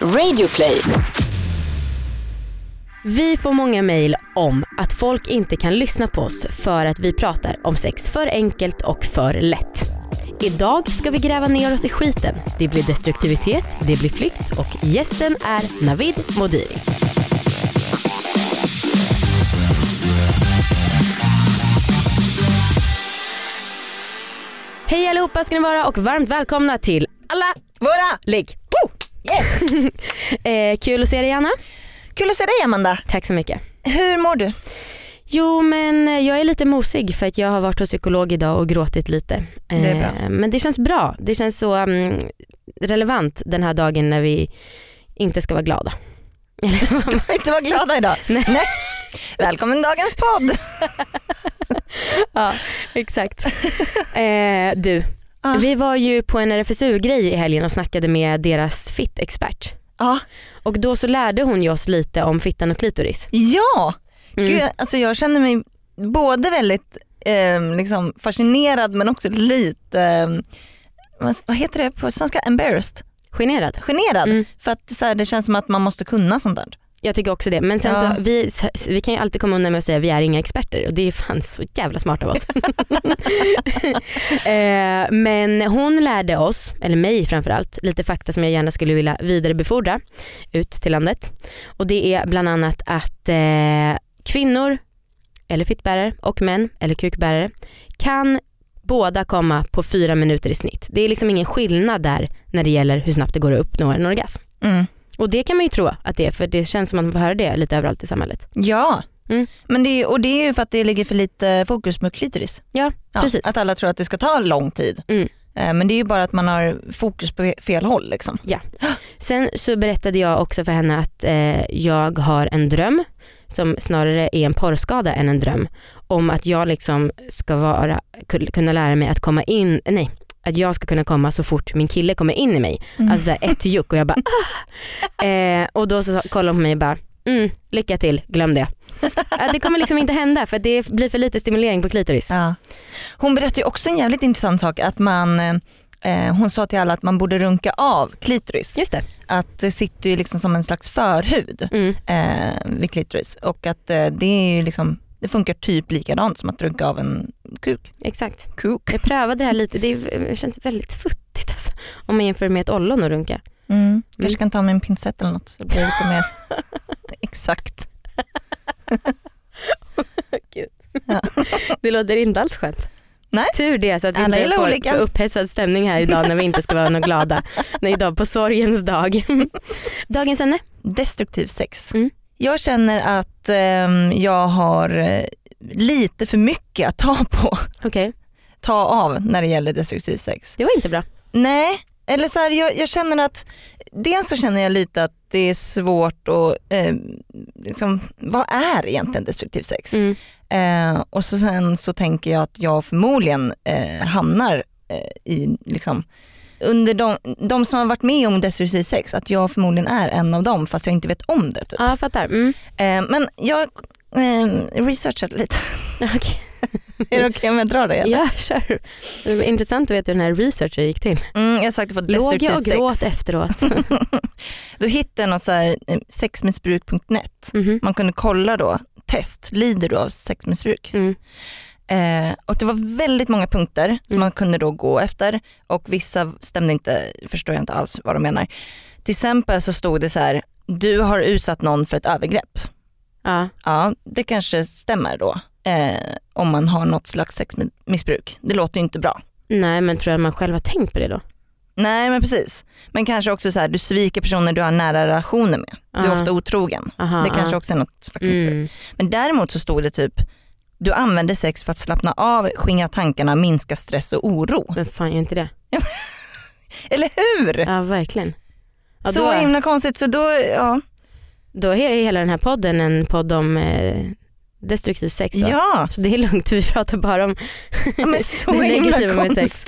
Radioplay. Vi får många mejl om att folk inte kan lyssna på oss för att vi pratar om sex för enkelt och för lätt. Idag ska vi gräva ner oss i skiten. Det blir destruktivitet, det blir flykt och gästen är Navid Modiri. Hej allihopa ska ni vara och varmt välkomna till alla Våra! ligg. Yes! Eh, kul att se dig Anna. Kul att se dig Amanda. Tack så mycket. Hur mår du? Jo men eh, jag är lite mosig för att jag har varit hos psykolog idag och gråtit lite. Det är bra. Eh, Men det känns bra. Det känns så mm, relevant den här dagen när vi inte ska vara glada. Eller, Ska vi inte vara glada idag? Nej. Välkommen dagens podd. ja, exakt. Eh, du, Ja. vi var ju på en RFSU-grej i helgen och snackade med deras fittexpert. Ja. Och då så lärde hon ju oss lite om fittan och klitoris. ja. Mm. Gud, alltså jag känner mig både väldigt eh, liksom fascinerad men också lite, eh, vad, vad heter det på svenska, embarrassed? Generad. Generad. Mm. För att så här, det känns som att man måste kunna sånt där. Jag tycker också det. Men sen Ja. så, vi, vi kan ju alltid komma undan med att säga att vi är inga experter och det är fan så jävla smart av oss. eh, men hon lärde oss, eller mig framförallt, lite fakta som jag gärna skulle vilja vidarebefordra ut till landet. Och det är bland annat att eh, kvinnor, eller fittbärare och män, eller kukbärare, kan båda komma på fyra minuter i snitt. Det är liksom ingen skillnad där när det gäller hur snabbt det går att uppnå en orgasm. Mm. Och det kan man ju tro att det är för det känns som att man får höra det lite överallt i samhället. Ja, Mm. men det och det är ju för att det ligger för lite fokus på klitoris. Ja, Ja, precis. Att alla tror att det ska ta lång tid. Mm. Eh, Men det är ju bara att man har fokus på fel håll. Liksom. Sen så berättade jag också för henne att eh, jag har en dröm som snarare är en porrskada än en dröm om att jag liksom ska vara, ku- kunna lära mig att komma in, nej att jag ska kunna komma så fort min kille kommer in i mig. Mm. Alltså så här ett juck och jag bara ah! eh, Och då så kollade hon på mig och bara mm, lycka till, glöm det. Det kommer liksom inte hända för det blir för lite stimulering på klitoris. Ja. Hon berättade också en jävligt intressant sak att man eh, hon sa till alla att man borde runka av klitoris. Just det. Att det sitter ju liksom som en slags förhud Mm. eh, vid klitoris och att eh, det är liksom det funkar typ likadant som att runka av en kuk. Exakt. Kuk. Jag prövade det här lite, det är- känns väldigt futtigt alltså. Om man jämför med ett ollon och runka. Mm. Kanske kan ta med en pincett eller något så det blir lite mer exakt. Det låter inte alls skönt. Nej. Tur det så att vi Alla inte får olika. upphetsad stämning här idag när vi inte ska vara något glada. Nej, idag på sorgens dag. Dagens ämne. Destruktiv sex. Mm. Jag känner att ehm, jag har eh, lite för mycket att ta på, Okej, ta av när det gäller destruktiv sex. det var inte bra. Nej, eller så här, jag, jag känner att dels så känner jag lite att det är svårt att, eh, liksom, vad är egentligen destruktiv sex? Mm. Eh, och så sen så tänker jag att jag förmodligen eh, hamnar eh, i, liksom, under de, de som har varit med om destruktiv sex, att jag förmodligen är en av dem fast jag inte vet om det. Typ. Ja, jag fattar. Mm. Eh, men jag eh, researchade lite, Okej. är det okej om jag drar det? eller? Ja, kör. Det var intressant att veta hur den här researchen gick till. Mm, jag sökte på Låg jag och gråt sex. efteråt. Då hittade jag så eh, sexmissbruk.net. Mhm. Man kunde kolla då, test, lider du av sexmissbruk? Mm. Eh, och det var väldigt många punkter som Mm. man kunde då gå efter och vissa stämde inte, förstår jag inte alls vad de menar. Till exempel så stod det så här, du har utsatt någon för ett övergrepp. Ja. Ja, det kanske stämmer då. Eh, om man har något slags sexmissbruk. Det låter ju inte bra. Nej, men tror jag att man själv har tänkt på det då? Nej men precis. Men kanske också så här, du sviker personer du har nära relationer med. Du är ofta otrogen. Aha, Det kanske också är något slags missbruk. Mm. Men däremot så stod det typ, du använder sex för att slappna av, skingra tankarna, minska stress och oro. Men fan gör inte det? Eller hur? Ja, verkligen. Ja, så då, himla konstigt. Så då, ja. Då är hela den här podden en podd om eh, destruktiv sex då. ja. Så det är lugnt, vi pratar bara om ja men så Det negativa med sex.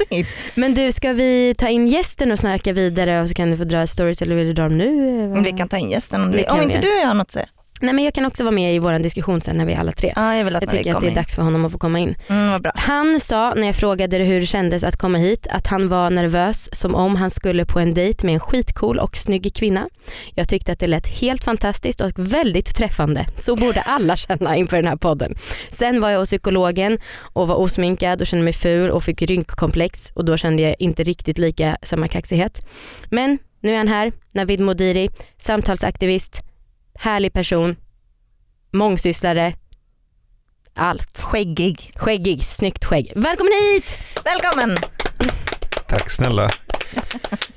Men du, ska vi ta in gästen och snacka vidare och så kan du få dra stories eller vill du dra dem nu? Eh, Vi kan ta in gästen om, du, om inte du har något att säga. Nej, men jag kan också vara med i vår diskussion sen när vi är alla tre. Ja, jag vill att Jag tycker att det är in. dags för honom att få komma in. Mm. Han sa när jag frågade hur det kändes att komma hit att han var nervös som om han skulle på en dejt med en skitcool och snygg kvinna. Jag tyckte att det lät helt fantastiskt och väldigt träffande. Så borde alla känna inför den här podden. Sen var jag hos psykologen och var osminkad och kände mig ful och fick rynkkomplex och då kände jag inte riktigt lika samma kaxighet. Men nu är han här, Navid Modiri, samtalsaktivist, härlig person, mångsysslare, allt. Skäggig. Skäggig, snyggt skägg. Välkommen hit! Välkommen! Tack snälla.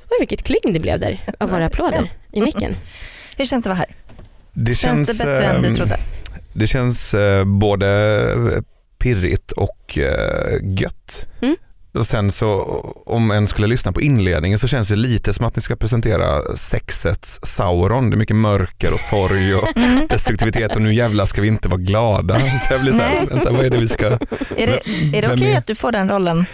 Oj vilket kling det blev där av våra applåder i micken. Hur känns det att vara här? Det Känns, känns, det bättre än du ehm, trodde? Det känns eh, både pirrigt och eh, gött. Mm. Och sen så om en skulle lyssna på inledningen så känns det lite som att ni ska presentera sexets Sauron. Det är mycket mörker och sorg och destruktivitet och nu jävlar ska vi inte vara glada. Så jag blir så här, Nej. vänta vad är det vi ska, Är det, är det okej är- att du får den rollen?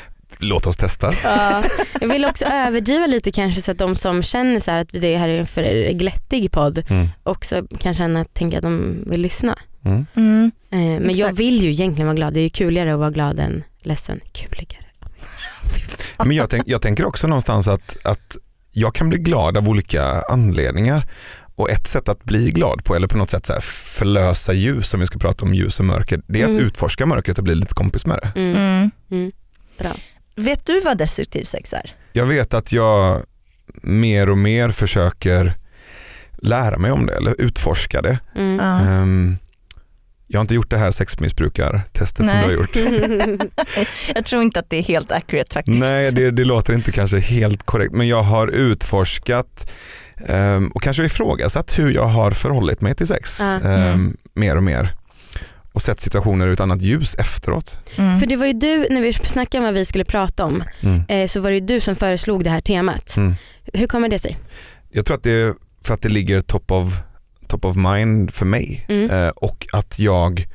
låt oss testa. Ja, jag vill också överdriva lite kanske så att de som känner så här att det här är en för glättig podd Mm. också kan känna att tänka att de vill lyssna. Mm. Mm. Eh, Men jag Exakt. vill ju egentligen vara glad. Det är ju kuligare att vara glad än ledsen. Kuligare. Men jag, tänk, jag tänker också någonstans att, att jag kan bli glad av olika anledningar. Och ett sätt att bli glad på, eller på något sätt så här förlösa ljus, om vi ska prata om ljus och mörker, det är att Mm. utforska mörkret och bli lite kompis med det. Mm. Mm. Mm. Bra. Vet du vad destruktiv sex är? Jag vet att jag mer och mer försöker lära mig om det, eller utforska det. Mm. Ja. Jag har inte gjort det här sexmissbrukartestet som du har gjort. Jag tror inte att det är helt accurate faktiskt. Nej, det, det låter inte kanske helt korrekt, men jag har utforskat ehm, och kanske ifrågasatt hur jag har förhållit mig till sex Mm. mer och mer. Och sett situationer ur ett annat ljus efteråt. Mm. För det var ju du, när vi snackade om vad vi skulle prata om, Mm. eh, så var det ju du som föreslog det här temat. Mm. Hur kommer det sig? Jag tror att det är för att det ligger top of, top of mind för mig Mm. eh, och att jag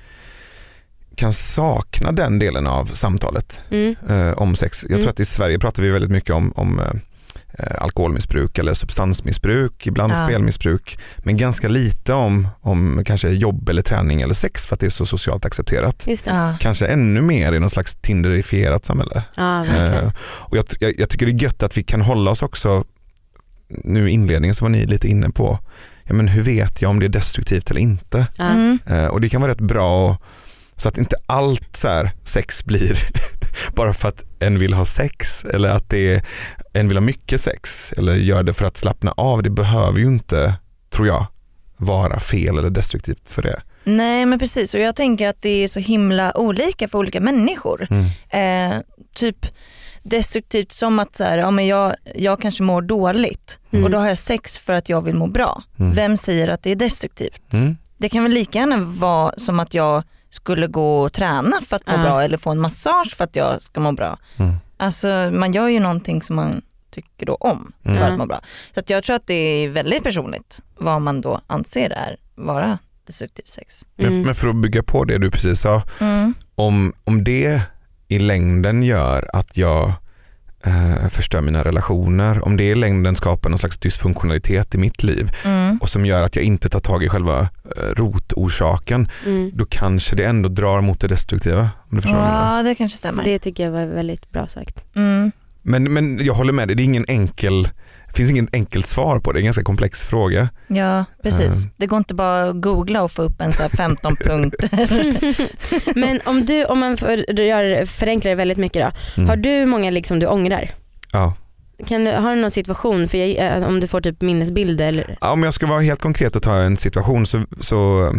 kan sakna den delen av samtalet Mm. eh, om sex. Jag Mm. tror att i Sverige pratar vi väldigt mycket om, om eh, alkoholmissbruk eller substansmissbruk, ibland Ja. spelmissbruk, men ganska lite om, om kanske jobb eller träning eller sex för att det är så socialt accepterat. Just det. Ja. Kanske ännu mer i någon slags tinderifierat samhälle. Ja. Eh, och jag, jag, jag tycker det är gött att vi kan hålla oss också, nu i inledningen så var ni lite inne på, ja, men hur vet jag om det är destruktivt eller inte? Mm. Eh, och det kan vara rätt bra så att inte allt så här sex blir bara för att en vill ha sex eller att det är, en vill ha mycket sex eller gör det för att slappna av. Det behöver ju inte, tror jag, vara fel eller destruktivt för det. Nej men precis och jag tänker att det är så himla olika för olika människor. Mm. Eh, typ destruktivt som att så här, ja, men jag, jag kanske mår dåligt Mm. och då har jag sex för att jag vill må bra. Mm. Vem säger att det är destruktivt? Mm. Det kan väl lika gärna vara som att jag skulle gå och träna för att må bra eller få en massage för att jag ska må bra. Mm. Alltså man gör ju någonting som man tycker då om för Mm. Att må bra. Så att jag tror att det är väldigt personligt vad man då anser är vara destruktiv sex. Men, Mm. men för att bygga på det du precis sa, Mm. om, om det i längden gör att jag eh, förstör mina relationer, om det i längden skapar någon slags dysfunktionalitet i mitt liv Mm. och som gör att jag inte tar tag i själva eh, rotorsaken, Mm. då kanske det ändå drar mot det destruktiva. Om du förstår. Ja det kanske stämmer. Det tycker jag var väldigt bra sagt. Mm. men, men jag håller med dig, det, är ingen enkel, det finns ingen enkelt svar på det, det är en ganska komplex fråga. Ja precis. Mm. Det går inte bara att googla och få upp en så här 15 punkter. Men om du, om man för, gör, förenklar det väldigt mycket då. Mm. Har du många liksom du ångrar? Ja. Kan du, har du någon situation, för jag, eh, om du får typ minnesbilder eller? Ja, Om jag ska vara helt konkret och ta en situation så, så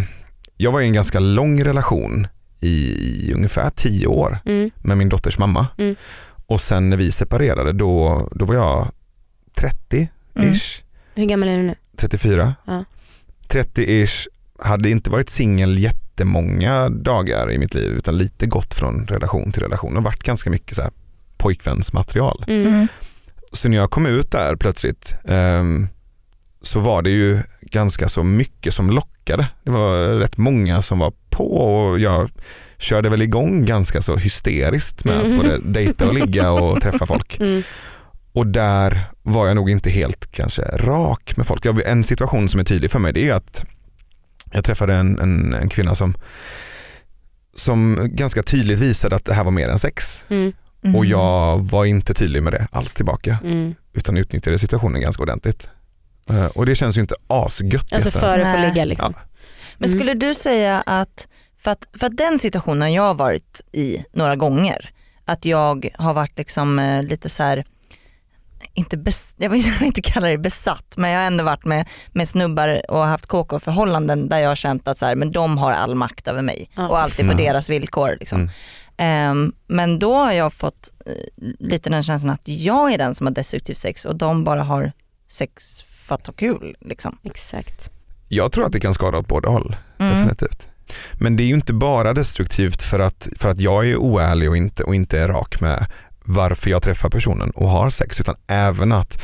jag var i en ganska lång relation i, i ungefär tio år Mm. med min dotters mamma. Mm. Och sen när vi separerade då, då var jag 30-ish, Mm. Hur gammal är du nu? 34. Ja. 30-ish, hade inte varit singel jättemånga dagar i mitt liv utan lite gått från relation till relation och varit ganska mycket så här pojkvänsmaterial. Mm. Mm. Så när jag kom ut där plötsligt ehm, så var det ju ganska så mycket som lockade. Det var rätt många som var på och jag körde väl igång ganska så hysteriskt med att Mm. både dejta och ligga och träffa folk. Mm. Och där var jag nog inte helt kanske rak med folk. Jag, en situation som är tydlig för mig det är att Jag träffade en, en, en kvinna som, som ganska tydligt visade att det här var mer än sex. Mm. Mm. Och jag var inte tydlig med det alls tillbaka. Mm. Utan utnyttjade situationen ganska ordentligt. Eh, Och det känns ju inte asgött Alltså efterhand. för att få ligga liksom. Men Mm. skulle du säga att, för att, för att den situationen jag har varit i några gånger, att jag har varit liksom eh, lite så här inte bes, jag vill inte kalla det besatt men jag har ändå varit med, med snubbar och haft KK-förhållanden där jag har känt att så här, men de har all makt över mig Ja. och allt är på Mm. deras villkor. Liksom. Mm. Ehm, men då har jag fått eh, lite den känslan att jag är den som har destruktivt sex och de bara har sex för att ha kul. Liksom. Exakt. Jag tror att det kan skada åt båda håll. Mm. Definitivt. Men det är ju inte bara destruktivt för att, för att jag är oärlig och inte, och inte är rak med varför jag träffar personen och har sex utan även att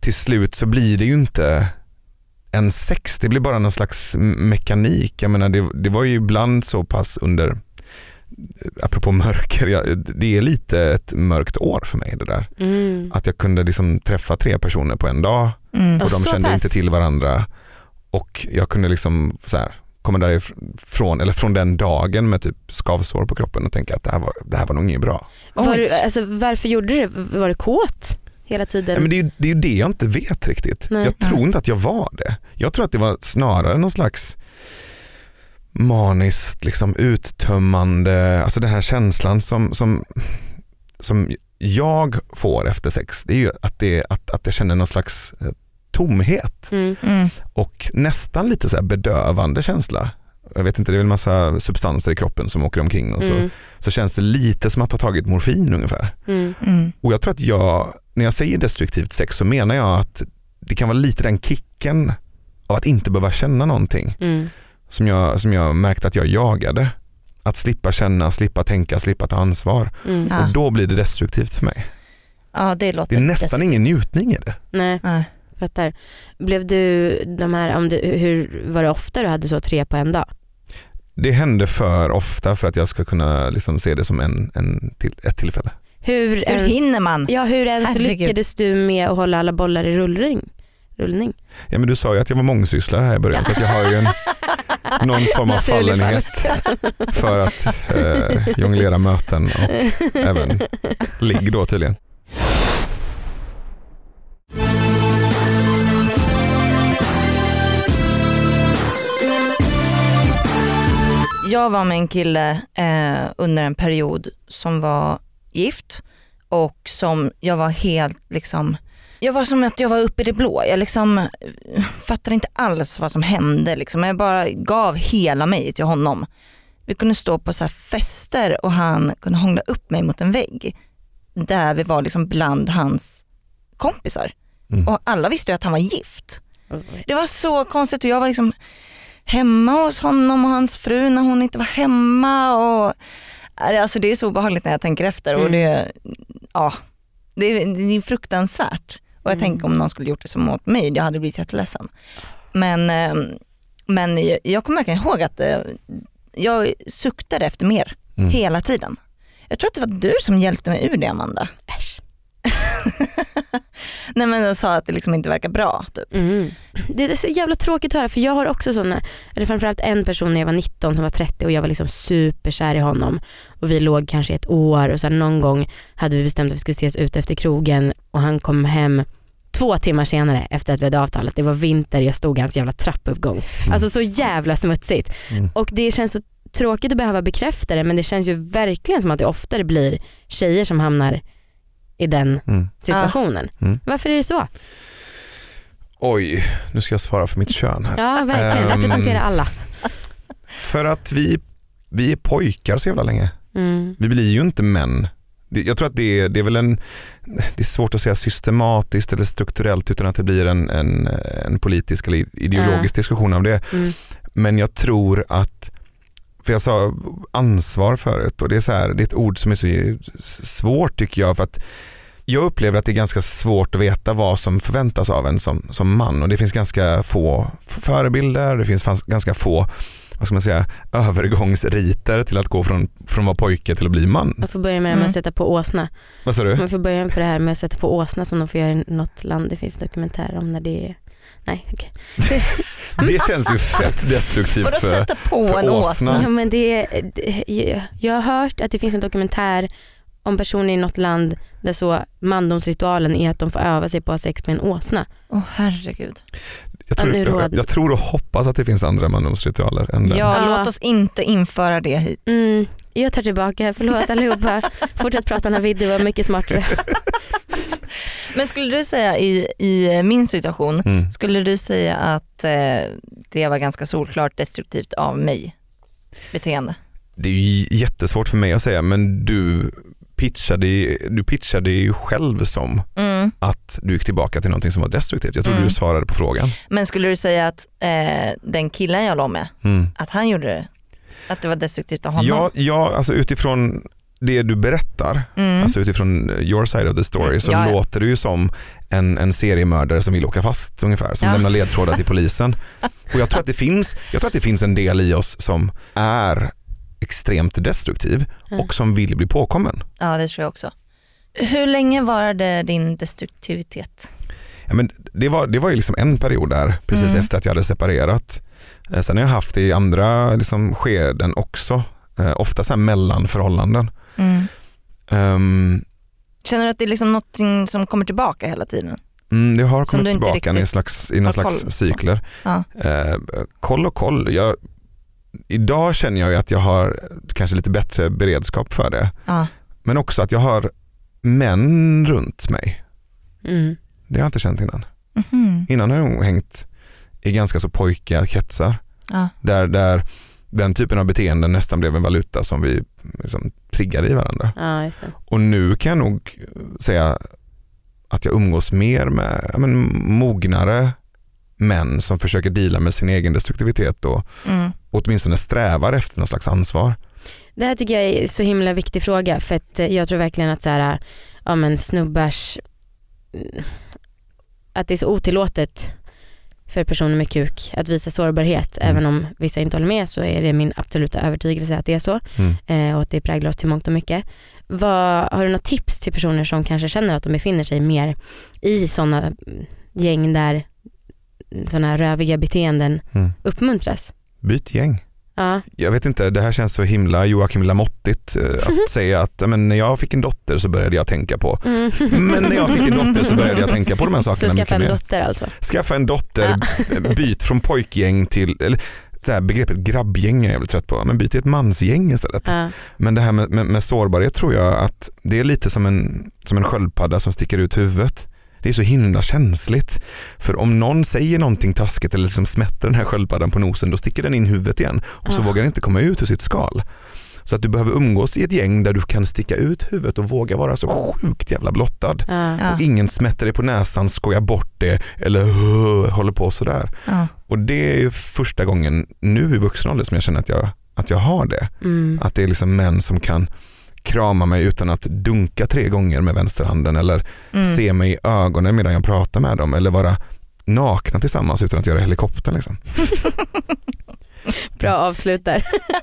till slut så blir det ju inte en sex, det blir bara någon slags mekanik. Jag menar det, det var ju ibland så pass under, apropå mörker, jag, det är lite ett mörkt år för mig det där. Mm. Att jag kunde liksom träffa tre personer på en dag Mm. och de kände pass. inte till varandra och jag kunde liksom så här, komma därifrån, eller från den dagen med typ skavsår på kroppen och tänka att det här var, det här var nog inget bra. Var alltså, varför gjorde du det? Var du kåt hela tiden? Nej, men det, är, ju- det är ju det jag inte vet riktigt. Nej. Jag tror inte att jag var det. Jag tror att det var snarare någon slags maniskt liksom uttömmande, alltså den här känslan som, som, som jag får efter sex, det är ju att, det, att, att jag känner någon slags eh, tomhet. Mm. Mm. och nästan lite så här bedövande känsla. Jag vet inte, det är väl en massa substanser i kroppen som åker omkring och så, Mm. så känns det lite som att ha tagit morfin ungefär. Mm. Mm. Och jag tror att jag, när jag säger destruktivt sex så menar jag att det kan vara lite den kicken av att inte behöva känna någonting Mm. som jag, som jag märkte att jag jagade. Att slippa känna, slippa tänka, slippa ta ansvar. Mm. Och då blir det destruktivt för mig. Ja det låter Det är nästan destruktivt. ingen njutning i det. Nej, Nej. Fattar. Blev du de här, om du, hur var det ofta du hade så tre på en dag? Det händer för ofta för att jag ska kunna liksom se det som en, en till, ett tillfälle. Hur, Hur ens, hinner man? Ja, hur ens Herregud. lyckades du med att hålla alla bollar i rullning? rullning? Ja, men du sa ju att jag var mångsysslare här i början så att jag har ju en, någon form av fallenhet för att eh, jonglera möten och även ligg då tydligen. Jag var med en kille eh, under en period som var gift och som jag var helt liksom, jag var som att jag var uppe i det blå. Jag liksom eh, fattade inte alls vad som hände. Liksom. Jag bara gav hela mig till honom. Vi kunde stå på så här fester och han kunde hångla upp mig mot en vägg där vi var liksom bland hans kompisar. Mm. Och alla visste ju att han var gift. Det var så konstigt och jag var liksom hemma hos honom och hans fru när hon inte var hemma. Och, alltså det är så obehagligt när jag tänker efter och Mm. det, ja, det, är- det är fruktansvärt. Och jag Mm. tänker om någon skulle gjort det som mot mig, jag hade blivit jätteledsen. Men, eh, men jag, jag kommer verkligen ihåg att eh, jag suktade efter mer Mm. hela tiden. Jag tror att det var du som hjälpte mig ur det Amanda. Äsch. Nej men jag sa att det liksom inte verkar bra. Typ. Mm. Det är så jävla tråkigt att höra för jag har också sådana, eller framförallt en person när jag var 19 som var 30 och jag var liksom superkär i honom och vi låg kanske ett år och sen någon gång hade vi bestämt att vi skulle ses ute efter krogen och han kom hem två timmar senare efter att vi hade avtalat. Det var vinter, jag stod i hans jävla trappuppgång. Alltså så jävla smutsigt. Mm. Och det känns så tråkigt att behöva bekräfta det men det känns ju verkligen som att det oftare blir tjejer som hamnar i den Mm. situationen. Mm. Varför är det så? Oj, nu ska jag svara för mitt kön här. Ja verkligen, Ehm. representera alla. För att vi, vi är pojkar så jävla länge. Mm. Vi blir ju inte män. Jag tror att det är, det är väl en, det är svårt att säga systematiskt eller strukturellt utan att det blir en, en, en politisk eller ideologisk diskussion av det. Mm. Men jag tror att, för jag sa ansvar förut och det är, så här, det är ett ord som är så svårt tycker jag för att jag upplever att det är ganska svårt att veta vad som förväntas av en som, som man och det finns ganska få förebilder, det finns ganska få vad ska man säga, övergångsriter till att gå från, från att vara pojke till att bli man. Man får börja med det med Mm. att sätta på åsna. Vad sa du? Man får börja med det här med att sätta på åsna som de får göra i något land. Det finns dokumentärer om när det är Nej okej. Det känns ju fett destruktivt för sätta på för en åsna. Ja, men det, det, jag har hört att det finns en dokumentär om personer i något land där så mandomsritualen är att de får öva sig på att ha sex med en åsna. Åh herregud. jag, tror, jag, jag tror och hoppas att det finns andra mandomsritualer än den. Ja, Ja. låt oss inte införa det hit. Mm, jag tar tillbaka, förlåt allihopa. Fortsätt prata Navid, det var mycket smartare. Men skulle du säga i, i min situation, Mm. skulle du säga att eh, det var ganska solklart destruktivt av mig beteende? Det är ju jättesvårt för mig att säga men du pitchade, du pitchade ju själv som Mm. att du gick tillbaka till någonting som var destruktivt. Jag tror Mm. du svarade på frågan. Men skulle du säga att eh, den killen jag låg med, Mm. att han gjorde det? Att det var destruktivt av honom? Ja, ja, alltså utifrån det du berättar, Mm. alltså utifrån your side of the story så Ja, ja. låter det ju som en, en seriemördare som vill åka fast ungefär, som Ja. lämnar ledtrådar till polisen. Och jag tror, att det finns, jag tror att det finns en del i oss som är extremt destruktiv Mm. och som vill bli påkommen. ja det tror jag också. Hur länge varade din destruktivitet? Ja, men det, var, det var ju liksom en period där, precis Mm. efter att jag hade separerat. Eh, Sen har jag haft det i andra liksom, skeden också, eh, ofta så här mellanförhållanden. Um, Känner du att det är liksom någonting som kommer tillbaka hela tiden? Mm, det har kommit tillbaka i, slags, i någon slags koll cykler. Ja. Eh, koll och koll. Jag, idag känner jag ju att jag har kanske lite bättre beredskap för det. Ja. Men också att jag har män runt mig. Mm. Det har jag inte känt innan. Mhm. Innan har jag nog hängt i ganska så pojkiga kretsar. Ja. Där, där den typen av beteenden nästan blev en valuta som vi liksom triggade i varandra. Ja, just det. Och nu kan jag nog säga att jag umgås mer med ja, men, mognare män som försöker deala med sin egen destruktivitet och Mm. åtminstone strävar efter någon slags ansvar. Det här tycker jag är så himla viktig fråga för att eh, jag tror verkligen att så här, ja, men snubbars, mm, att det är så otillåtet för personer med kuk att visa sårbarhet. Mm. Även om vissa inte håller med så är det min absoluta övertygelse att det är så Mm. eh, och att det präglar oss till mångt och mycket. Vad, har du något tips till personer som kanske känner att de befinner sig mer i sådana gäng där sådana röviga beteenden Mm. uppmuntras? Byt gäng. Ja, Jag vet inte, det här känns så himla Joakim Lamottigt eh, att säga att men när jag fick en dotter så började jag tänka på. mm. Men när jag fick en dotter så började jag tänka på de här Så sakerna skaffa mycket en mer. dotter alltså? Skaffa en dotter, byt från pojkgäng till, eller så här, begreppet grabbgäng är jag väl trött på, men byt till ett mansgäng istället. Ja. Men det här med, med, med sårbarhet tror jag att det är lite som en, som en sköldpadda som sticker ut huvudet. Det är så himla känsligt. För om någon säger någonting taskigt eller liksom smätter den här sköldpaddan på nosen då sticker den in huvudet igen och så Ah. vågar den inte komma ut ur sitt skal. Så att du behöver umgås i ett gäng där du kan sticka ut huvudet och våga vara så sjukt jävla blottad. Ja. Ja. Och ingen smätter dig på näsan, skojar bort det eller håller på sådär. Ja. Och det är ju första gången nu i vuxen ålder som jag känner att jag, att jag har det. Mm. Att det är liksom män som kan krama mig utan att dunka tre gånger med vänsterhanden eller Mm. se mig i ögonen medan jag pratar med dem eller vara nakna tillsammans utan att göra helikoptern. Liksom. Bra avslut där.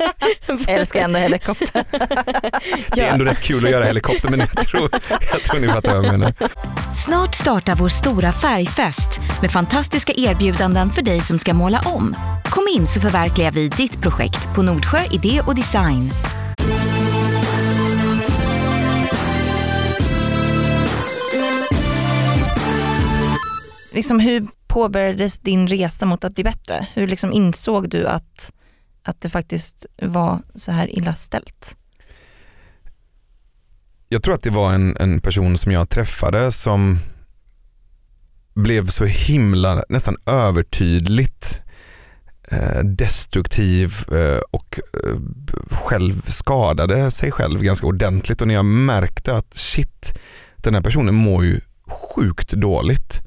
Älskar ändå helikopter. Det är ändå rätt kul att göra helikopter men jag tror, jag tror ni fattar vad jag menar. Snart startar vår stora färgfest med fantastiska erbjudanden för dig som ska måla om. Kom in så förverkligar vi ditt projekt på Nordsjö Idé och Design. Liksom, hur påbörjades din resa mot att bli bättre? Hur liksom insåg du att, att det faktiskt var så här illa ställt? Jag tror att det var en, en person som jag träffade som blev så himla, nästan övertydligt eh, destruktiv eh, och eh, själv skadade sig själv ganska ordentligt och när jag märkte att shit, den här personen mår ju sjukt dåligt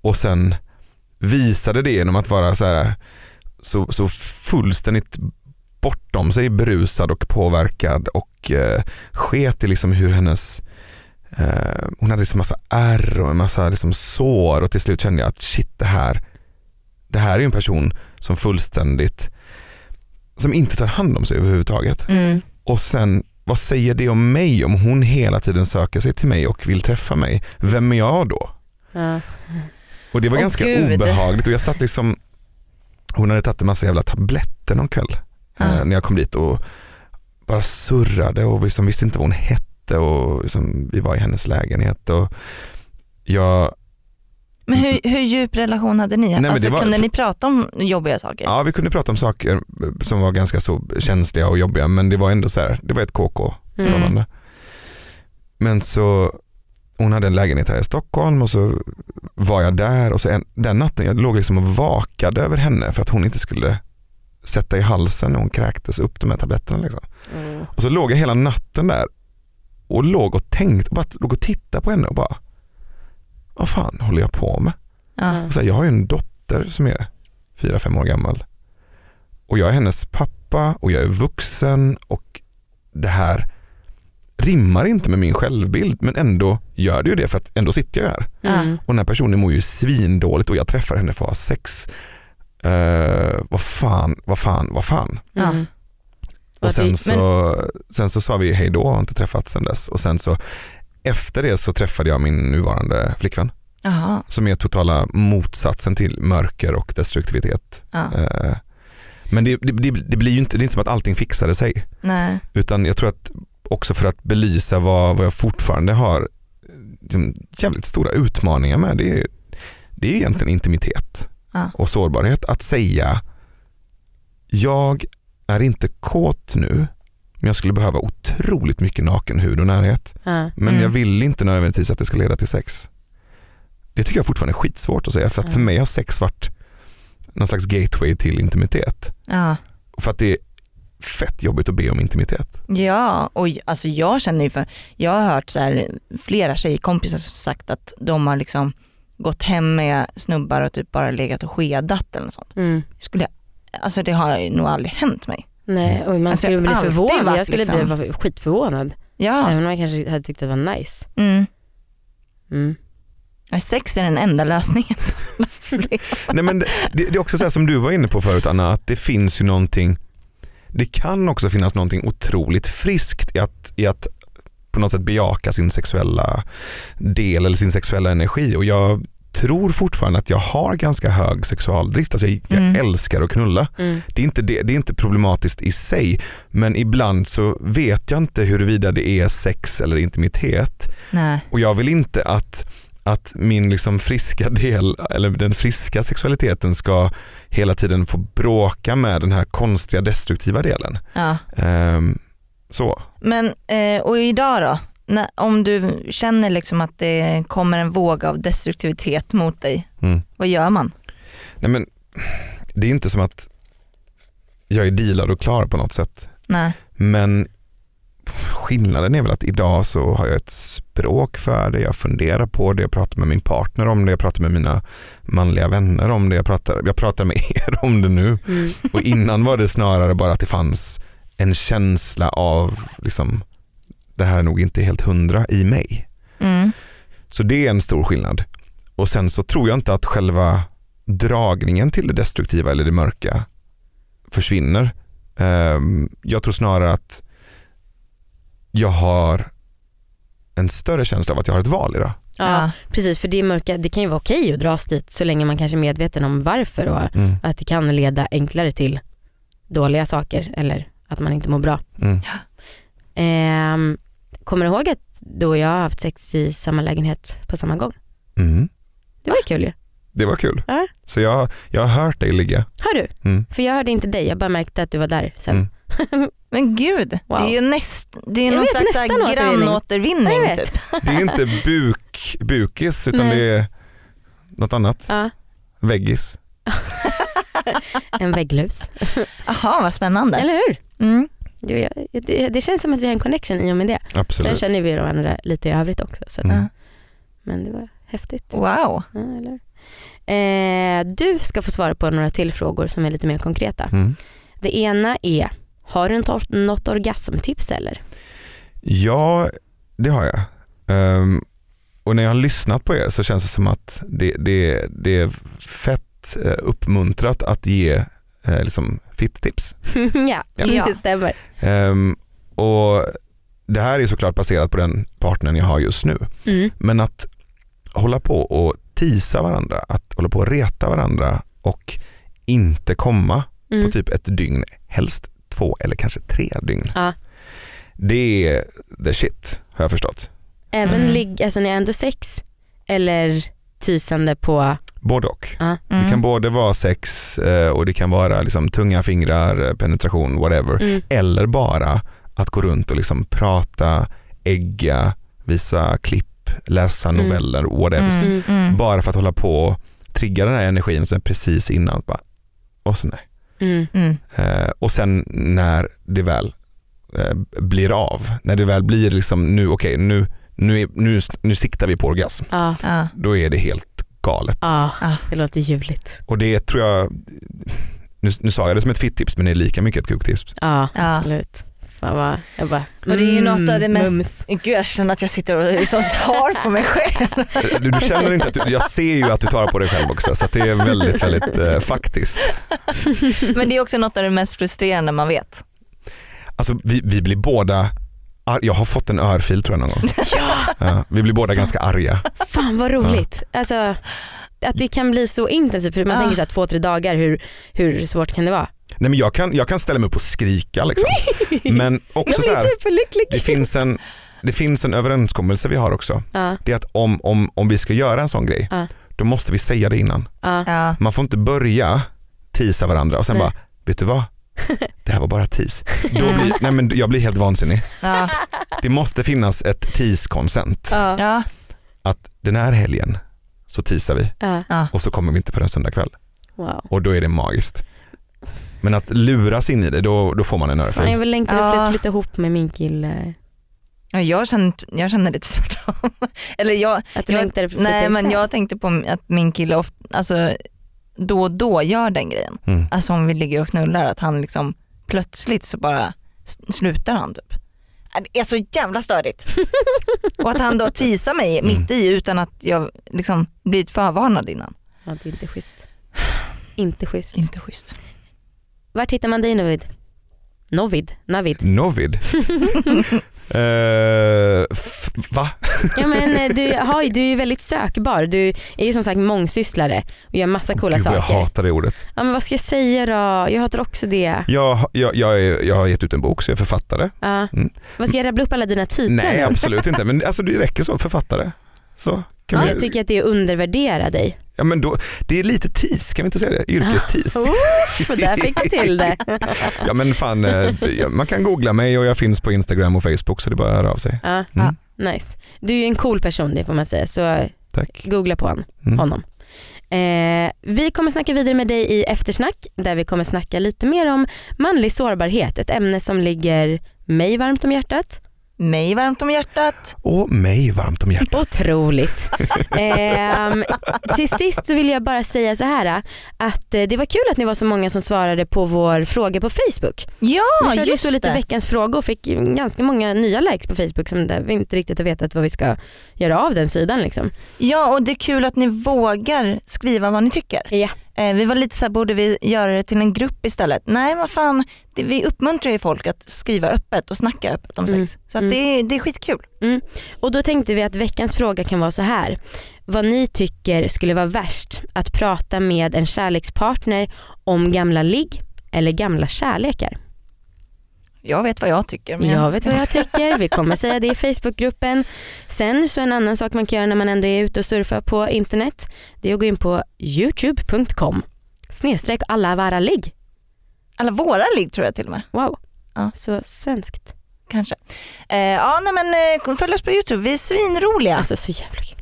och sen visade det genom att vara så, här, så, så fullständigt bortom sig berusad och påverkad och eh, sket i liksom hur hennes eh, hon hade liksom massa ärr och en massa liksom sår och till slut kände jag att shit det här det här är en person som fullständigt som inte tar hand om sig överhuvudtaget. Mm. Och sen vad säger det om mig om hon hela tiden söker sig till mig och vill träffa mig? Vem är jag då? Ja. Och det var Åh, ganska Gud. obehagligt och jag satt liksom, hon hade tagit en massa jävla tabletter någon kväll eh, Ah. när jag kom dit och bara surrade och liksom visste inte vad hon hette och liksom, vi var i hennes lägenhet och jag, Men hur, hur djup relation hade ni? men alltså, var- kunde ni prata om jobbiga saker? ja vi kunde prata om saker som var ganska så känsliga och jobbiga men det var ändå så här, det var ett KK Mm. Men så, hon hade en lägenhet här i Stockholm och så var jag där och så en, den natten jag låg liksom och vakade över henne för att hon inte skulle sätta i halsen när hon kräktes upp de här tabletterna. Liksom. Mm. Och så låg jag hela natten där och låg och tänkte, bara låg och tittade på henne och bara, vad fan håller jag på med? Ja. Så här, jag har ju en dotter som är fyra fem år gammal och jag är hennes pappa och jag är vuxen och det här rimmar inte med min självbild men ändå gör det ju det för att ändå sitter jag här. Mm. Och den här personen mår ju svindåligt och jag träffar henne för att ha sex. Uh, vad fan, vad fan, vad fan. Mm. Och sen så, sen så sa vi hej då och har inte träffats sen dess. Och sen så efter det så träffade jag min nuvarande flickvän Jaha. som är totala motsatsen till mörker och destruktivitet. Ja. Eh, Men det, det, det, det blir ju inte, det är inte som att allting fixade sig. Nej. Utan jag tror att också för att belysa vad, vad jag fortfarande har liksom, jävligt stora utmaningar med. Det är, det är egentligen intimitet Ja. och sårbarhet. Att säga jag är inte kåt nu men jag skulle behöva otroligt mycket nakenhud och närhet. Ja. Men Mm. jag vill inte nödvändigtvis att det ska leda till sex. Det tycker jag fortfarande är skitsvårt att säga för att för Ja. mig har sex varit någon slags gateway till intimitet. För att det är fett jobbigt att be om intimitet. Ja, och alltså jag känner ju för, jag har hört så här, flera tjejkompisar som sagt att de har liksom gått hem med snubbar och typ bara legat och skedat eller något sånt. Mm. Skulle, alltså det har ju nog aldrig hänt mig. Nej, och man Alltså, skulle bli förvånad. varit Jag skulle liksom- bli skitförvånad. Ja, Även om jag kanske hade tyckt att det var nice. mm. Mm. Sex är den enda lösningen. Nej, men det, det är också så här som du var inne på förut Anna, att det finns ju någonting, det kan också finnas någonting otroligt friskt i att, i att på något sätt bejaka sin sexuella del eller sin sexuella energi och jag tror fortfarande att jag har ganska hög sexualdrift, alltså jag, jag Mm. älskar att knulla. Mm. Det är, inte det, det är inte problematiskt i sig men ibland så vet jag inte huruvida det är sex eller intimitet Nej. och jag vill inte att, att min liksom friska del, eller den friska sexualiteten ska hela tiden få bråka med den här konstiga destruktiva delen. Ja. Ehm, så. Men eh, och idag då? När, om du känner liksom att det kommer en våg av destruktivitet mot dig, Mm. vad gör man? Nej, men, det är inte som att jag är dealad och klar på något sätt. Nej. Men skillnaden är väl att idag så har jag ett språk för det, jag funderar på det, jag pratar med min partner om det, jag pratar med mina manliga vänner om det, jag pratar, jag pratar med er om det nu. Mm. Och innan var det snarare bara att det fanns en känsla av liksom, det här är nog inte helt hundra i mig. Mm. Så det är en stor skillnad. Och sen så tror jag inte att själva dragningen till det destruktiva eller det mörka försvinner. Ehm, Jag tror snarare att jag har en större känsla av att jag har ett val idag. Ja, precis för det mörka, det kan ju vara okej att dras dit så länge man kanske är medveten om varför och Mm. att det kan leda enklare till dåliga saker eller att man inte mår bra. Mm. Ehm, kommer du ihåg att du och jag har haft sex i samma lägenhet på samma gång? Mm. Det var ju kul ju. Det var kul. Ja. Så jag, jag har hört dig ligga. Har du? Mm. För jag hörde inte dig, jag bara märkte att du var där sen. Men gud, Wow. det är ju näst, det är någon vet, slags grannåtervinning typ. Det är inte buk, bukis utan Nej. det är något annat. Ja, Väggis. en vägglus. Jaha vad spännande. Eller hur? Mm. Det, det, det känns som att vi har en connection i och med det. Sen Absolut. känner vi varandra lite i övrigt också. Så att, Mm. Men det var häftigt. Wow. Ja, eller? Eh, du ska få svara på några till frågor som är lite mer konkreta. Mm. Det ena är, har du något, orgasmtips eller? Ja, det har jag. Ehm, och när jag har lyssnat på er så känns det som att det, det, det är fett eh, uppmuntrat att ge eh, liksom fitt-tips. ja, Ja. det stämmer. Ehm, och det här är såklart baserat på den partnern jag har just nu. Mm. Men att hålla på och tisa varandra, att hålla på och reta varandra och inte komma Mm. på typ ett dygn, helst två eller kanske tre dygn. Ja. Det är the shit har jag förstått. Även Mm. ligg, alltså ni är ändå sex eller tisande på, Både och. ja. Det Mm. kan både vara sex eh, och det kan vara liksom tunga fingrar, eh, penetration, whatever. Mm. Eller bara att gå runt och liksom prata, ägga, visa klipp, läsa Mm. noveller, whatever. Mm. Mm. Bara för att hålla på och trigga den här energin och sen precis innan bara, och så nej. Mm. Mm. Eh, och sen när det väl eh, blir av, när det väl blir liksom nu, okej nu, nu, är- nu, nu siktar vi på orgasm, Ja. Ja. då är det helt galet. Ja, det låter ljuvligt. Och det tror jag, nu, nu sa jag det som ett fittips men det är lika mycket ett kuktips. Ja, Ja. absolut. Fan vad, jag bara, Och det är ju något av det mest- mums. Gud jag känner att jag sitter och liksom tar på mig själv. Eh, Du, du känner inte att du, jag ser ju att du tar på dig själv också så att det är väldigt, väldigt eh, faktiskt. Men det är också något av det mest frustrerande man vet. Alltså vi, vi blir båda, jag har fått en örfil tror jag någon gång. Ja, Ja, vi blir båda ganska arga. fan vad roligt. Alltså, att det kan bli så intensivt för man Ja. tänker så här, två, tre dagar, hur, hur svårt kan det vara? Nej, men jag, kan, jag kan ställa mig upp och skrika liksom. Men också så här, det finns, en, det finns en överenskommelse vi har också. Ja, Det är att om, om, om vi ska göra en sån grej, Ja. då måste vi säga det innan. ja. Man får inte börja tisa varandra och sen Nej. bara, vet du vad? Det här var bara tis. Då blir, nej men jag blir helt vansinnig. Det måste finnas ett tis-konsent. Att den här helgen så tisar vi och så kommer vi inte förrän söndag kväll. Wow. Och då är det magiskt. Men att luras in i det, då, då får man en Fan, jag örfil. vill längta att Ja. fly- flytta ihop med min kille. Ja, Jag känner, jag känner lite tvärtom. Eller jag, Att du Jag- längtar att flytta nej men jag tänkte på att min kille ofta, alltså, då och då gör den grejen. Mm. Alltså om vi ligger och knullar att han liksom plötsligt så bara slutar han typ. Äh, Det är så jävla störigt. och att han då teasar mig Mm. mitt i utan att jag liksom blivit förvarnad innan. Ja, det är inte schysst. Inte schysst. Inte schysst. Vart hittar man dig Novid? Novid? Navid? Novid. F- va? Ja, men, eh, du, har, du är ju väldigt sökbar. Du är ju som sagt mångsysslare och gör massa coola Gud vad jag saker. hatar det ordet. Ja, men vad ska jag säga då? Jag hatar också det. Jag, jag, jag, är, jag har gett ut en bok så jag är författare. Ja. Mm. Vad ska jag rabbla upp alla dina titlar Nej nu? absolut inte men alltså, det räcker så, författare. Så, kan Ja, vi, jag tycker att det är att undervärdera dig. ja, men då, det är lite tis, kan vi inte säga det? Yrkestis. För där fick du till det. Ja men fan, eh, ja, man kan googla mig och jag finns på Instagram och Facebook så det är bara att höra av sig. Ja, Mm. nice. Du är ju en cool person det får man säga så Tack. googla på honom. Mm. honom. Eh, vi kommer snacka vidare med dig i eftersnack där vi kommer snacka lite mer om manlig sårbarhet. Ett ämne som ligger mig varmt om hjärtat. Mig varmt om hjärtat. Och mig varmt om hjärtat. Otroligt. Ehm, till sist så vill jag bara säga så här att eh, det var kul att ni var så många som svarade på vår fråga på Facebook. Ja Vi körde ju just så lite det. veckans fråga och fick ganska många nya likes på Facebook som där vi inte riktigt har vetat vad vi ska göra av den sidan. Liksom. Ja och det är kul att ni vågar skriva vad ni tycker. Ja. Eh, vi var lite så här, borde vi göra det till en grupp istället? Nej vad fan, det, vi uppmuntrar ju folk att skriva öppet och snacka öppet om Mm. sex. Så Mm. det, det är skitkul. Och då tänkte vi att veckans fråga kan vara så här. Vad ni tycker skulle vara värst att prata med en kärlekspartner om gamla ligg eller gamla kärlekar? Jag vet vad jag tycker. Men Jag vet ska vad jag tycker, vi kommer säga det i Facebookgruppen. Sen så en annan sak man kan göra när man ändå är ute och surfar på internet, det är att gå in på youtube.com snedstreck alla vara ligg. Alla våra ligg tror jag till och med. Wow, Ja. så svenskt. Kanske. Eh, ja nej men eh, följ oss på Youtube, vi är svinroliga. Alltså så jävla kul.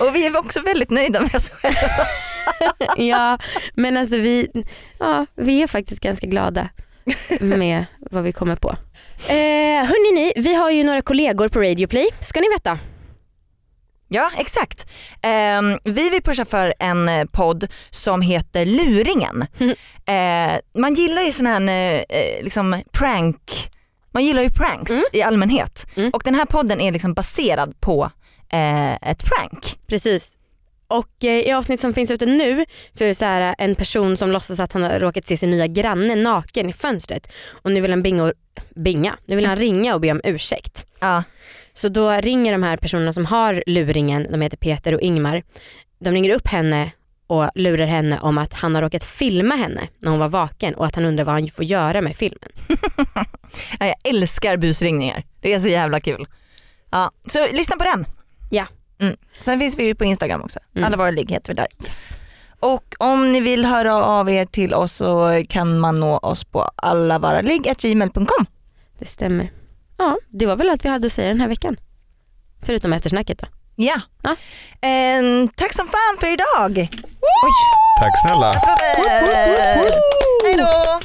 och vi är också väldigt nöjda med oss själva. Ja men alltså vi, ja, vi är faktiskt ganska glada med vad vi kommer på. Eh, ni, vi har ju några kollegor på Radio Play, ska ni veta. Ja exakt. Eh, vi vill pusha för en eh, podd som heter Luringen. Mm. Eh, man gillar ju sån här eh, liksom prank, man gillar ju pranks Mm. i allmänhet. Mm. Och den här podden är liksom baserad på eh, ett prank. Precis. Och eh, i avsnitt som finns ute nu så är det så här eh, en person som låtsas att han har råkat se sin nya granne naken i fönstret och nu vill han binga och, binga, nu vill han ringa och be om ursäkt. Ja. Så då ringer de här personerna som har luringen, de heter Peter och Ingmar, de ringer upp henne och lurar henne om att han har råkat filma henne när hon var vaken och att han undrar vad han får göra med filmen. Ja, jag älskar busringningar. Det är så jävla kul. Ja, så lyssna på den. Ja. Mm. Sen finns vi ju på Instagram också. Mm. Alla våra ligg heter vi där. Och om ni vill höra av er till oss så kan man nå oss på allavaraligg.gmail.com. Det stämmer. Ja, det var väl allt vi hade att säga den här veckan. Förutom eftersnacket då. Ja. Ja. Eh, tack som fan för idag. Oj, Tack snälla. Hej då.